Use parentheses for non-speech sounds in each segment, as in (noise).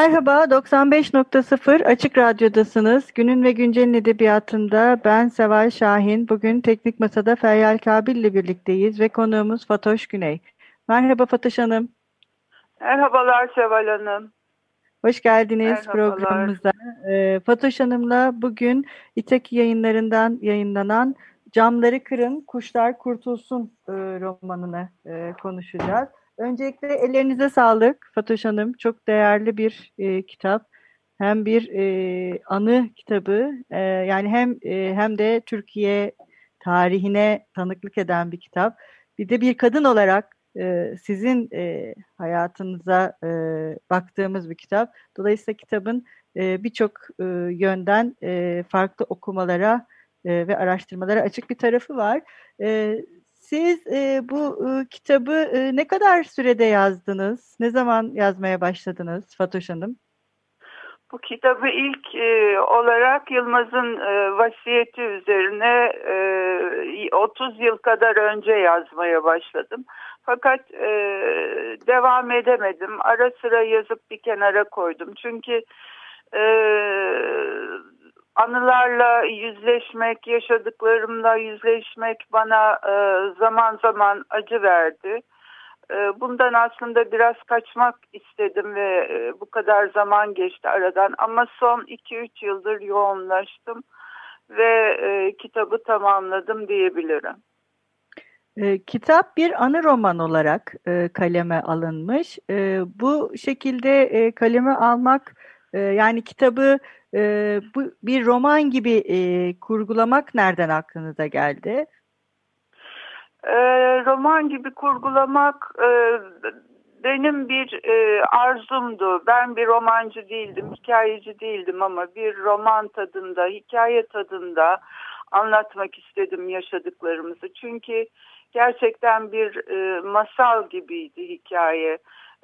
Merhaba, 95.0 Açık Radyo'dasınız. Günün ve Güncel'in edebiyatında ben Seval Şahin. Bugün Teknik Masa'da Feryal Kabil ile birlikteyiz ve konuğumuz Fatoş Güney. Merhaba Fatoş Hanım. Merhabalar Seval Hanım. Hoş geldiniz Merhabalar. programımıza. Ee, Fatoş Hanım'la bugün İtaki yayınlarından yayınlanan Camları Kırın, Kuşlar Kurtulsun e, romanını e, konuşacağız. Öncelikle ellerinize sağlık Fatoş Hanım. Çok değerli bir e, kitap. Hem bir e, anı kitabı, e, yani hem e, hem de Türkiye tarihine tanıklık eden bir kitap. Bir de bir kadın olarak e, sizin e, hayatınıza e, baktığımız bir kitap. Dolayısıyla kitabın e, birçok e, yönden e, farklı okumalara e, ve araştırmalara açık bir tarafı var. E, siz e, bu e, kitabı e, ne kadar sürede yazdınız? Ne zaman yazmaya başladınız Fatoş Hanım? Bu kitabı ilk e, olarak Yılmaz'ın e, vasiyeti üzerine e, 30 yıl kadar önce yazmaya başladım. Fakat e, devam edemedim. Ara sıra yazıp bir kenara koydum. Çünkü e, anılarla yüzleşmek, yaşadıklarımla yüzleşmek bana e, zaman zaman acı verdi. E, bundan aslında biraz kaçmak istedim ve e, bu kadar zaman geçti aradan. Ama son 2-3 yıldır yoğunlaştım ve e, kitabı tamamladım diyebilirim. E, kitap bir anı roman olarak e, kaleme alınmış. E, bu şekilde e, kaleme almak, e, yani kitabı e, bu bir roman gibi e, kurgulamak nereden aklınıza geldi? E, roman gibi kurgulamak e, benim bir e, arzumdu. Ben bir romancı değildim, hikayeci değildim ama bir roman tadında, hikaye tadında anlatmak istedim yaşadıklarımızı. Çünkü gerçekten bir e, masal gibiydi hikaye.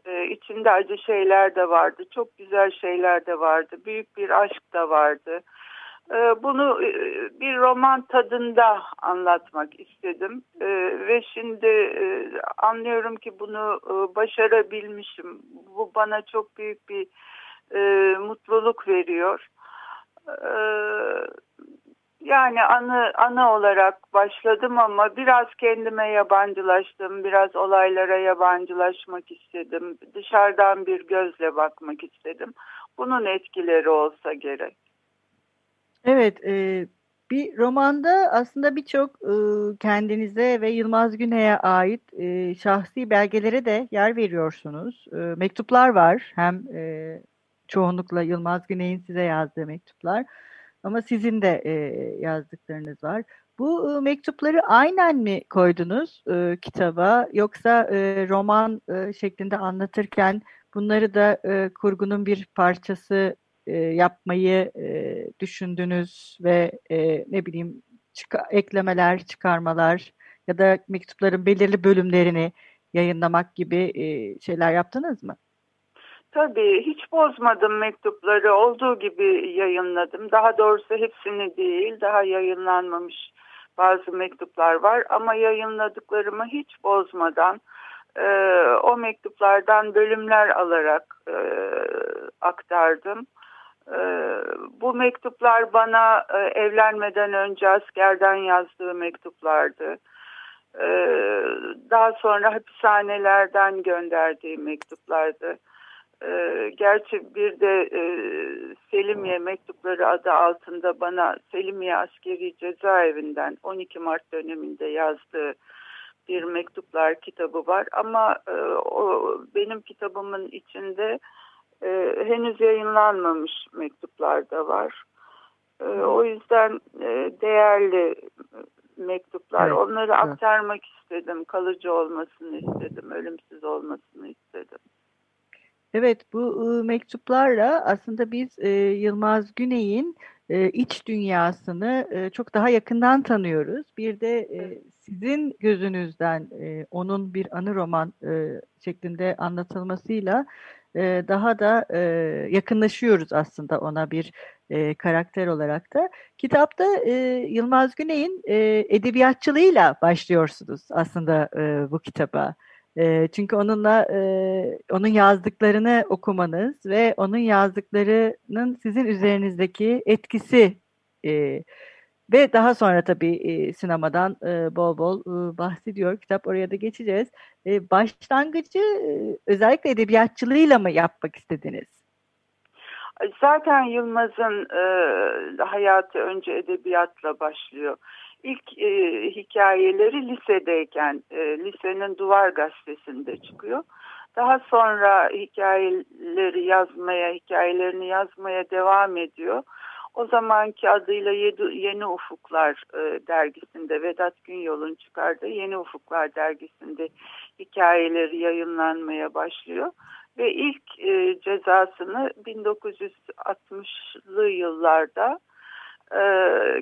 E, içinde acı şeyler de vardı, çok güzel şeyler de vardı, büyük bir aşk da vardı. E, bunu e, bir roman tadında anlatmak istedim e, ve şimdi anlıyorum ki bunu başarabilmişim. Bu bana çok büyük bir mutluluk veriyor. Yani anı anı olarak başladım ama biraz kendime yabancılaştım, biraz olaylara yabancılaşmak istedim. Dışarıdan bir gözle bakmak istedim. Bunun etkileri olsa gerek. Evet, e, bir romanda aslında birçok e, kendinize ve Yılmaz Güney'e ait e, şahsi belgelere de yer veriyorsunuz. E, mektuplar var, hem e, çoğunlukla Yılmaz Güney'in size yazdığı mektuplar. Ama sizin de e, yazdıklarınız var. Bu e, mektupları aynen mi koydunuz e, kitaba yoksa e, roman e, şeklinde anlatırken bunları da e, kurgunun bir parçası e, yapmayı e, düşündünüz ve e, ne bileyim çıka, eklemeler, çıkarmalar ya da mektupların belirli bölümlerini yayınlamak gibi e, şeyler yaptınız mı? Tabii hiç bozmadım mektupları olduğu gibi yayınladım. Daha doğrusu hepsini değil daha yayınlanmamış bazı mektuplar var ama yayınladıklarımı hiç bozmadan e, o mektuplardan bölümler alarak e, aktardım. E, bu mektuplar bana e, evlenmeden önce askerden yazdığı mektuplardı. E, daha sonra hapishanelerden gönderdiği mektuplardı. E, gerçi bir de e, Selimiye mektupları adı altında bana Selimiye Askeri Cezaevinden 12 Mart döneminde yazdığı bir mektuplar kitabı var ama e, o benim kitabımın içinde e, henüz yayınlanmamış mektuplar da var. E, o yüzden e, değerli mektuplar. Evet. Onları evet. aktarmak istedim. Kalıcı olmasını istedim. Ölümsüz olmasını istedim. Evet bu ıı, mektuplarla aslında biz e, Yılmaz Güney'in e, iç dünyasını e, çok daha yakından tanıyoruz. Bir de e, sizin gözünüzden e, onun bir anı roman e, şeklinde anlatılmasıyla e, daha da e, yakınlaşıyoruz aslında ona bir e, karakter olarak da. Kitapta e, Yılmaz Güney'in e, edebiyatçılığıyla başlıyorsunuz aslında e, bu kitaba. E, çünkü onunla e, onun yazdıklarını okumanız ve onun yazdıklarının sizin üzerinizdeki etkisi e, ve daha sonra tabii e, sinemadan e, bol bol e, bahsediyor. Kitap oraya da geçeceğiz. E, başlangıcı e, özellikle edebiyatçılığıyla mı yapmak istediniz? Zaten Yılmaz'ın e, hayatı önce edebiyatla başlıyor. İlk e, hikayeleri lisedeyken e, lisenin duvar gazetesinde çıkıyor. Daha sonra hikayeleri yazmaya, hikayelerini yazmaya devam ediyor. O zamanki adıyla Yeni Ufuklar e, dergisinde Vedat Günyol'un çıkardığı Yeni Ufuklar dergisinde hikayeleri yayınlanmaya başlıyor. Ve ilk e, cezasını 1960'lı yıllarda e,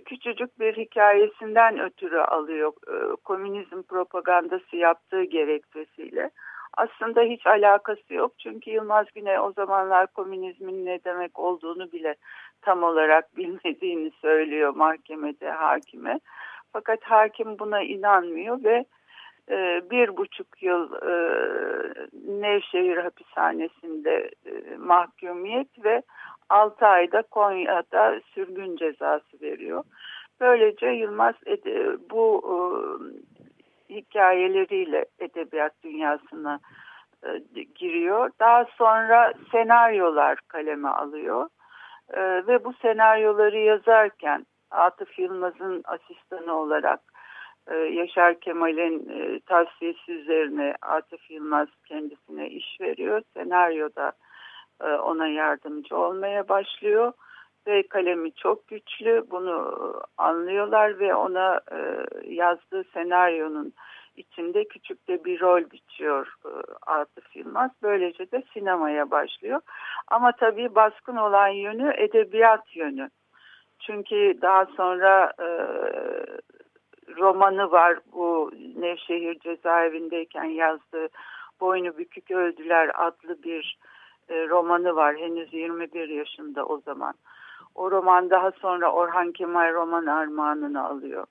küçücük bir hikayesinden ötürü alıyor. E, komünizm propagandası yaptığı gerekçesiyle. Aslında hiç alakası yok çünkü Yılmaz Güney o zamanlar komünizmin ne demek olduğunu bile tam olarak (laughs) bilmediğini söylüyor mahkemede hakime. Fakat hakim buna inanmıyor ve e, bir buçuk yıl Nevşehir hapishanesinde mahkumiyet ve altı ayda Konya'da sürgün cezası veriyor. Böylece Yılmaz bu e, hikayeleriyle edebiyat dünyasına e, giriyor. Daha sonra senaryolar kaleme alıyor. E, ve bu senaryoları yazarken Atıf Yılmaz'ın asistanı olarak Yaşar Kemal'in e, tavsiyesi üzerine Atıf Yılmaz kendisine iş veriyor. Senaryoda e, ona yardımcı olmaya başlıyor ve kalemi çok güçlü bunu anlıyorlar ve ona e, yazdığı senaryonun içinde küçük de bir rol biçiyor e, Atıf Yılmaz. Böylece de sinemaya başlıyor. Ama tabii baskın olan yönü edebiyat yönü. Çünkü daha sonra e, romanı var bu Nevşehir cezaevindeyken yazdığı Boynu Bükük Öldüler adlı bir e, romanı var. Henüz 21 yaşında o zaman. O roman daha sonra Orhan Kemal roman armağanını alıyor.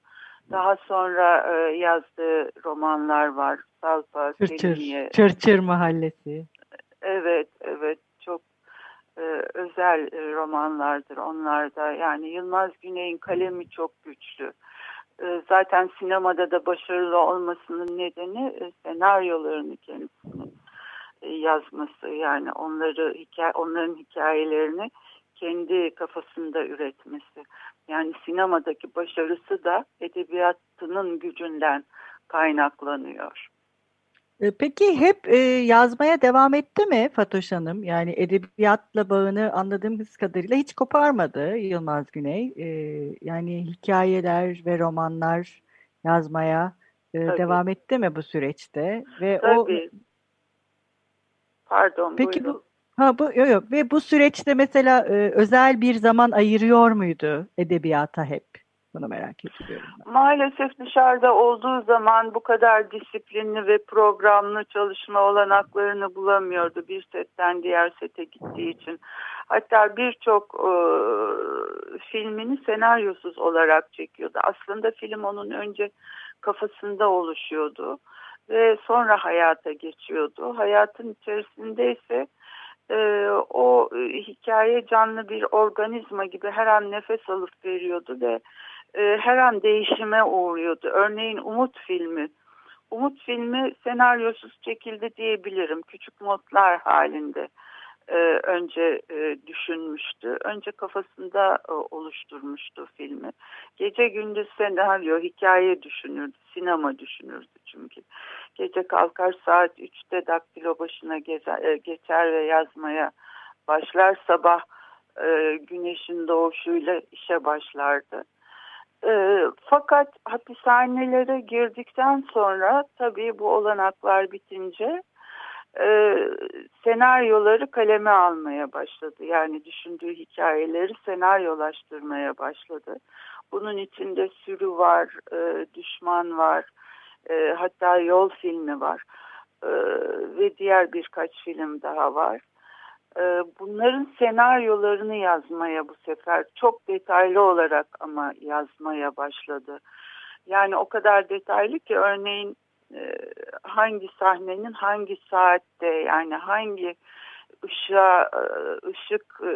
Daha sonra e, yazdığı romanlar var. Salpa, Çırçır, Selimiye. Çırçır Mahallesi. Evet, evet. Çok e, özel e, romanlardır onlar da. Yani Yılmaz Güney'in kalemi çok güçlü. E, zaten sinemada da başarılı olmasının nedeni e, senaryolarını kendisinin e, yazması. Yani onları hikaye, onların hikayelerini kendi kafasında üretmesi. Yani sinemadaki başarısı da edebiyatının gücünden kaynaklanıyor. E, peki hep e, yazmaya devam etti mi Fatoş Hanım? Yani edebiyatla bağını anladığımız kadarıyla hiç koparmadı Yılmaz Güney. E, yani hikayeler ve romanlar yazmaya devam etti mi bu süreçte? Ve Tabii. o Pardon. Peki buyurun. bu Ha bu yok yok ve bu süreçte mesela e, özel bir zaman ayırıyor muydu edebiyata hep? Bunu merak ediyorum. Ben. Maalesef dışarıda olduğu zaman bu kadar disiplinli ve programlı çalışma olanaklarını bulamıyordu bir setten diğer sete gittiği için. Hatta birçok e, filmini senaryosuz olarak çekiyordu. Aslında film onun önce kafasında oluşuyordu ve sonra hayata geçiyordu. Hayatın içerisinde ise e, o e, hikaye canlı bir organizma gibi her an nefes alıp veriyordu ve e, her an değişime uğruyordu. Örneğin Umut filmi. Umut filmi senaryosuz çekildi diyebilirim. Küçük modlar halinde e, önce e, düşünmüştü. Önce kafasında e, oluşturmuştu filmi. Gece gündüz senaryo, hikaye düşünürdü, sinema düşünürdü çünkü. Gece kalkar saat 3'te daktilo başına geçer ve yazmaya başlar. Sabah güneşin doğuşuyla işe başlardı. Fakat hapishanelere girdikten sonra tabii bu olanaklar bitince e, senaryoları kaleme almaya başladı. Yani düşündüğü hikayeleri senaryolaştırmaya başladı. Bunun içinde sürü var, e, düşman var, e, hatta yol filmi var e, ve diğer birkaç film daha var. E, bunların senaryolarını yazmaya bu sefer çok detaylı olarak ama yazmaya başladı. Yani o kadar detaylı ki örneğin hangi sahnenin hangi saatte yani hangi ışığa e, ışık e,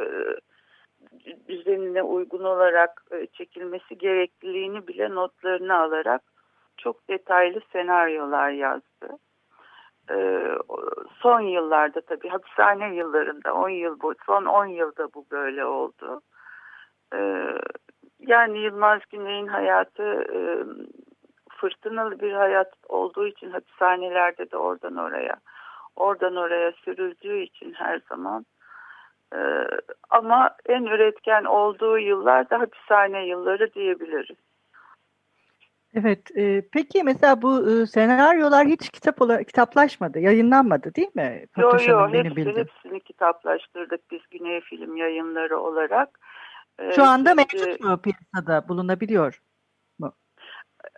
düzenine uygun olarak çekilmesi gerekliliğini bile notlarını alarak çok detaylı senaryolar yazdı. Son yıllarda tabii hapishane yıllarında 10 yıl bu son 10 yılda bu böyle oldu. Yani Yılmaz Güney'in hayatı fırtınalı bir hayat olduğu için hapishanelerde de oradan oraya oradan oraya sürüldüğü için her zaman e, ama en üretken olduğu yıllar da hapishane yılları diyebiliriz. Evet, e, peki mesela bu e, senaryolar hiç kitap olarak kitaplaşmadı, yayınlanmadı değil mi? Yok yok, hepsi, hepsini kitaplaştırdık biz Güney Film Yayınları olarak. E, Şu anda Şimdi, mevcut mu piyasada bulunabiliyor?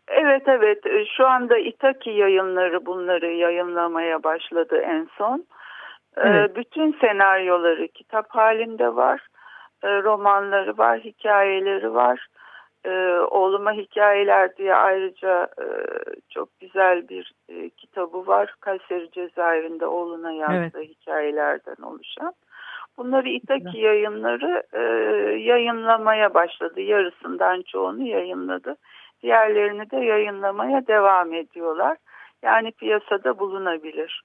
Evet evet e, şu anda İtaki yayınları bunları yayınlamaya başladı en son. E, evet. Bütün senaryoları kitap halinde var. E, romanları var, hikayeleri var. Oğluma Hikayeler diye ayrıca çok güzel bir kitabı var. Kayseri cezaevinde oğluna yazdığı evet. hikayelerden oluşan. Bunları İtaki yayınları yayınlamaya başladı. Yarısından çoğunu yayınladı diğerlerini de yayınlamaya devam ediyorlar. Yani piyasada bulunabilir.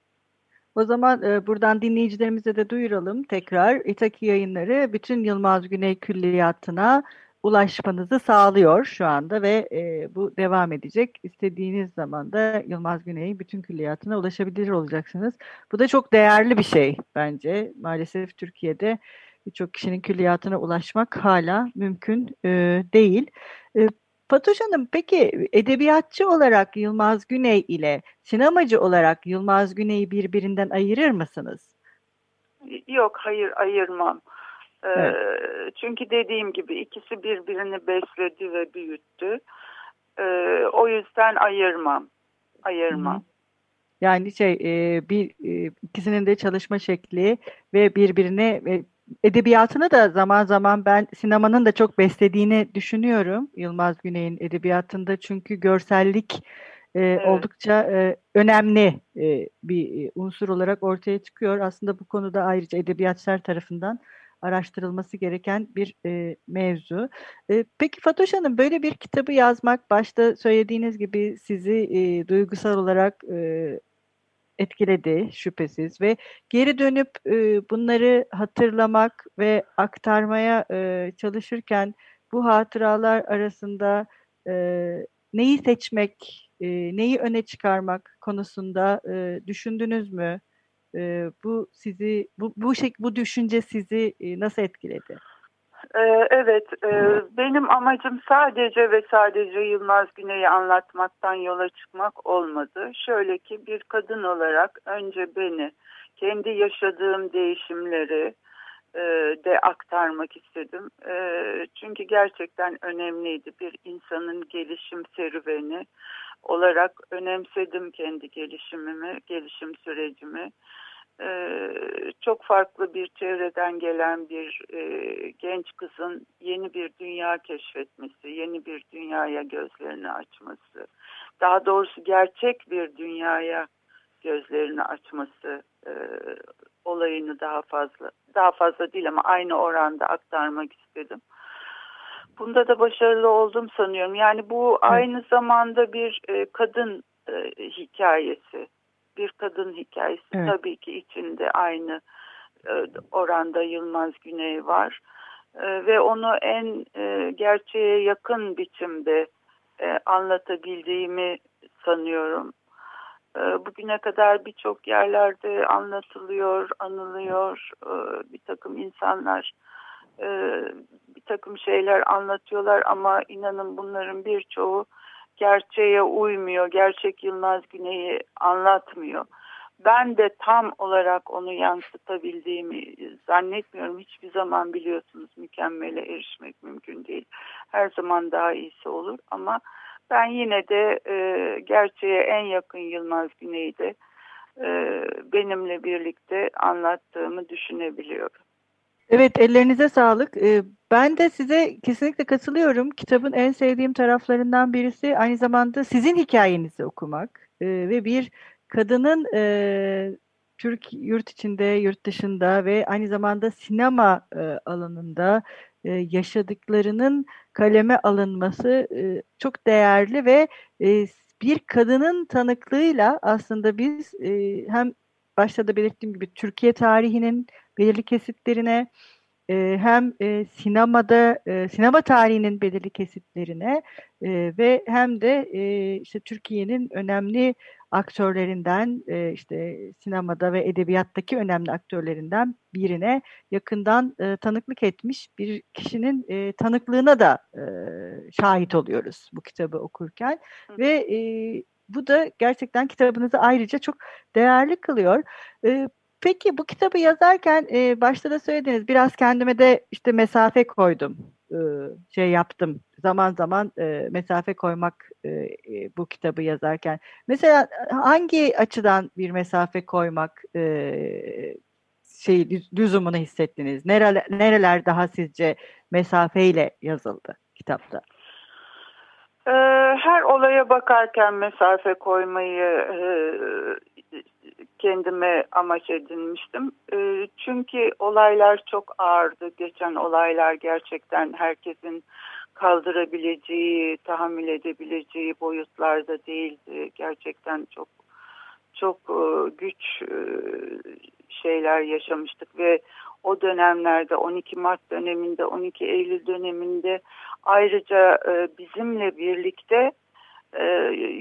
O zaman e, buradan dinleyicilerimize de duyuralım tekrar. İtaki yayınları bütün Yılmaz Güney Külliyatı'na ulaşmanızı sağlıyor şu anda ve e, bu devam edecek. İstediğiniz zaman da Yılmaz Güney'in bütün külliyatına ulaşabilir olacaksınız. Bu da çok değerli bir şey bence. Maalesef Türkiye'de birçok kişinin külliyatına ulaşmak hala mümkün e, değil. E, Fatoş Hanım peki edebiyatçı olarak Yılmaz Güney ile sinemacı olarak Yılmaz Güney'i birbirinden ayırır mısınız? Yok hayır ayırmam. Ee, evet. Çünkü dediğim gibi ikisi birbirini besledi ve büyüttü. Ee, o yüzden ayırmam. Ayırmam. Yani şey e, bir e, ikisinin de çalışma şekli ve birbirine edebiyatını da zaman zaman ben sinemanın da çok beslediğini düşünüyorum Yılmaz Güney'in edebiyatında çünkü görsellik e, evet. oldukça e, önemli e, bir unsur olarak ortaya çıkıyor. Aslında bu konuda ayrıca edebiyatçılar tarafından araştırılması gereken bir e, mevzu. E, peki Fatoş Hanım böyle bir kitabı yazmak başta söylediğiniz gibi sizi e, duygusal olarak e, etkiledi şüphesiz ve geri dönüp e, bunları hatırlamak ve aktarmaya e, çalışırken bu hatıralar arasında e, neyi seçmek, e, neyi öne çıkarmak konusunda e, düşündünüz mü? E, bu sizi bu bu şey bu düşünce sizi e, nasıl etkiledi? Ee, evet, e, benim amacım sadece ve sadece Yılmaz Güney'i anlatmaktan yola çıkmak olmadı. Şöyle ki bir kadın olarak önce beni, kendi yaşadığım değişimleri e, de aktarmak istedim. E, çünkü gerçekten önemliydi bir insanın gelişim serüveni olarak önemsedim kendi gelişimimi, gelişim sürecimi. Ee, çok farklı bir çevreden gelen bir e, genç kızın yeni bir dünya keşfetmesi, yeni bir dünyaya gözlerini açması, daha doğrusu gerçek bir dünyaya gözlerini açması e, olayını daha fazla, daha fazla değil ama aynı oranda aktarmak istedim. Bunda da başarılı oldum sanıyorum. Yani bu aynı zamanda bir e, kadın e, hikayesi bir kadın hikayesi evet. tabii ki içinde aynı e, oranda Yılmaz Güney var e, ve onu en e, gerçeğe yakın biçimde anlatabildiğimi sanıyorum. Bugüne kadar birçok yerlerde anlatılıyor, anılıyor bir takım insanlar bir takım şeyler anlatıyorlar ama inanın bunların birçoğu gerçeğe uymuyor. Gerçek Yılmaz Güney'i anlatmıyor. Ben de tam olarak onu yansıtabildiğimi zannetmiyorum. Hiçbir zaman biliyorsunuz mükemmele erişmek mümkün değil. Her zaman daha iyisi olur ama ben yine de e, gerçeğe en yakın Yılmaz Güney'i de e, benimle birlikte anlattığımı düşünebiliyorum. Evet ellerinize sağlık. Ee, ben de size kesinlikle katılıyorum. Kitabın en sevdiğim taraflarından birisi aynı zamanda sizin hikayenizi okumak ee, ve bir kadının e, Türk yurt içinde, yurt dışında ve aynı zamanda sinema e, alanında e, yaşadıklarının kaleme alınması çok değerli ve bir kadının tanıklığıyla aslında biz hem başta da belirttiğim gibi Türkiye tarihinin belirli kesitlerine e, hem e, sinemada e, sinema tarihinin belirli kesitlerine e, ve hem de e, işte Türkiye'nin önemli aktörlerinden e, işte sinemada ve edebiyattaki önemli aktörlerinden birine yakından e, tanıklık etmiş bir kişinin e, tanıklığına da e, şahit oluyoruz bu kitabı okurken Hı. ve e, bu da gerçekten kitabınızı ayrıca çok değerli kılıyor. E, Peki bu kitabı yazarken e, başta da söylediniz biraz kendime de işte mesafe koydum. E, şey yaptım. Zaman zaman e, mesafe koymak e, e, bu kitabı yazarken. Mesela hangi açıdan bir mesafe koymak e, şey lüzumunu hissettiniz? Nereler, nereler daha sizce mesafeyle yazıldı kitapta? Her olaya bakarken mesafe koymayı kendime amaç edinmiştim. E, çünkü olaylar çok ağırdı. Geçen olaylar gerçekten herkesin kaldırabileceği, tahammül edebileceği boyutlarda değildi. Gerçekten çok çok e, güç e, şeyler yaşamıştık ve o dönemlerde 12 Mart döneminde 12 Eylül döneminde ayrıca e, bizimle birlikte e,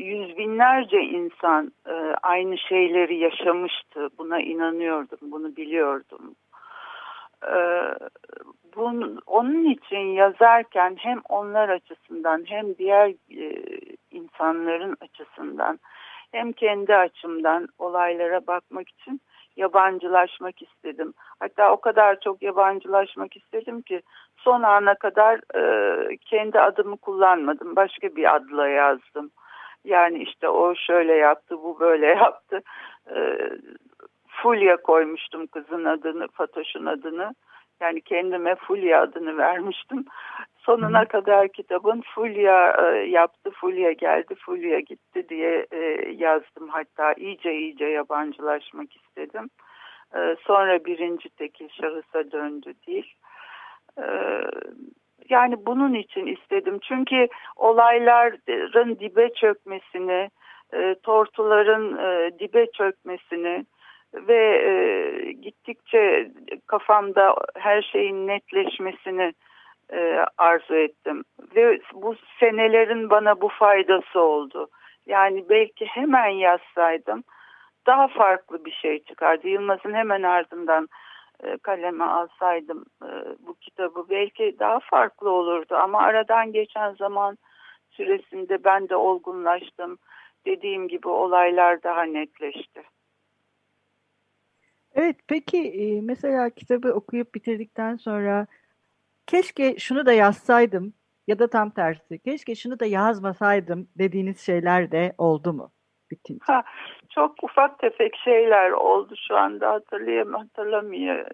yüz binlerce insan e, aynı şeyleri yaşamıştı. Buna inanıyordum, bunu biliyordum. E, bunun, onun için yazarken hem onlar açısından hem diğer insanların açısından hem kendi açımdan olaylara bakmak için yabancılaşmak istedim. Hatta o kadar çok yabancılaşmak istedim ki son ana kadar e, kendi adımı kullanmadım. Başka bir adla yazdım. Yani işte o şöyle yaptı, bu böyle (laughs) yaptı. E, Fulya koymuştum kızın adını, Fatoş'un adını. Yani kendime Fulya adını vermiştim. Sonuna Hı. kadar kitabın Fulya e, yaptı, Fulya geldi, Fulya gitti diye e, yazdım. Hatta iyice iyice yabancılaşmak istedim. E, sonra birinci tekil şahısa döndü değil. E, yani bunun için istedim. Çünkü olayların dibe çökmesini, e, tortuların e, dibe çökmesini, ve e, gittikçe kafamda her şeyin netleşmesini e, arzu ettim. Ve bu senelerin bana bu faydası oldu. Yani belki hemen yazsaydım daha farklı bir şey çıkardı. Yılmaz'ın hemen ardından e, kaleme alsaydım e, bu kitabı belki daha farklı olurdu. Ama aradan geçen zaman süresinde ben de olgunlaştım. Dediğim gibi olaylar daha netleşti. Evet, peki e, mesela kitabı okuyup bitirdikten sonra keşke şunu da yazsaydım ya da tam tersi keşke şunu da yazmasaydım dediğiniz şeyler de oldu mu? Bitince. Ha, çok ufak tefek şeyler oldu şu anda hatırlayam hatırlamıyor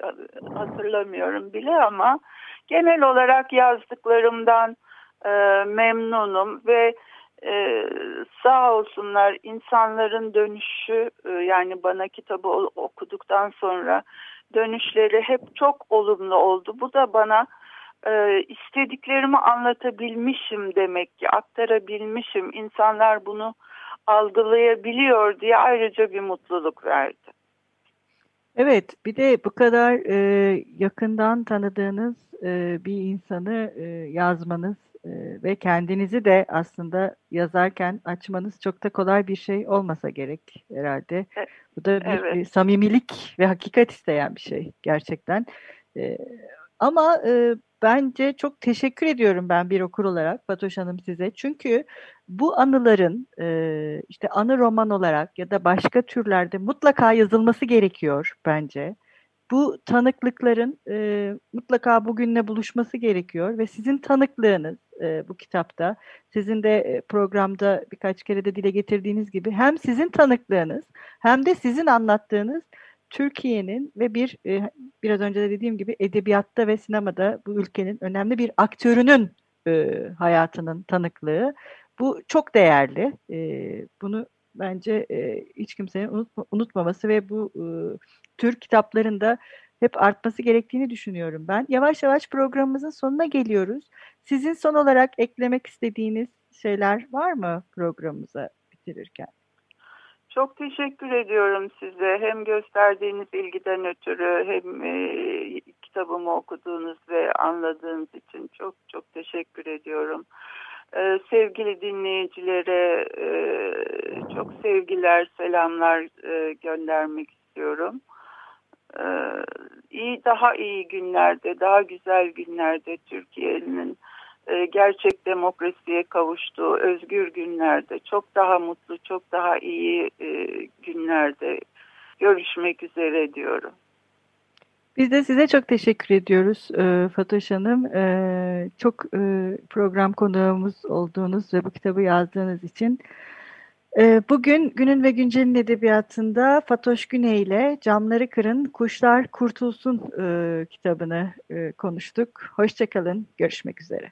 hatırlamıyorum bile ama genel olarak yazdıklarımdan e, memnunum ve ee, sağ olsunlar insanların dönüşü e, yani bana kitabı okuduktan sonra dönüşleri hep çok olumlu oldu. Bu da bana e, istediklerimi anlatabilmişim demek ki aktarabilmişim. İnsanlar bunu algılayabiliyor diye ayrıca bir mutluluk verdi. Evet, bir de bu kadar e, yakından tanıdığınız e, bir insanı e, yazmanız e, ve kendinizi de aslında yazarken açmanız çok da kolay bir şey olmasa gerek herhalde. E, bu da bir evet. E, samimilik ve hakikat isteyen bir şey gerçekten. E, ama e, bence çok teşekkür ediyorum ben bir okur olarak Fatoş Hanım size. Çünkü bu anıların e, işte anı roman olarak ya da başka türlerde mutlaka yazılması gerekiyor bence. Bu tanıklıkların e, mutlaka bugünle buluşması gerekiyor ve sizin tanıklığınız e, bu kitapta, sizin de programda birkaç kere de dile getirdiğiniz gibi hem sizin tanıklığınız hem de sizin anlattığınız Türkiye'nin ve bir e, biraz önce de dediğim gibi edebiyatta ve sinemada bu ülkenin önemli bir aktörünün e, hayatının tanıklığı. Bu çok değerli. E, bunu bence hiç kimsenin unutma, unutmaması ve bu e, tür kitaplarında hep artması gerektiğini düşünüyorum ben. Yavaş yavaş programımızın sonuna geliyoruz. Sizin son olarak eklemek istediğiniz şeyler var mı programımıza bitirirken? Çok teşekkür ediyorum size. Hem gösterdiğiniz ilgiden ötürü hem e, kitabımı okuduğunuz ve anladığınız için çok çok teşekkür ediyorum. E, sevgili dinleyicilere e, çok sevgiler, selamlar e, göndermek istiyorum. E, iyi daha iyi günlerde, daha güzel günlerde Türkiye'nin e, gerçek demokrasiye kavuştuğu özgür günlerde, çok daha mutlu, çok daha iyi e, günlerde görüşmek üzere diyorum. Biz de size çok teşekkür ediyoruz e, Fatoş Hanım. çok program konuğumuz olduğunuz ve bu kitabı yazdığınız için. bugün Günün ve Güncel'in edebiyatında Fatoş Güney ile Camları Kırın, Kuşlar Kurtulsun kitabını konuştuk. Hoşçakalın, görüşmek üzere.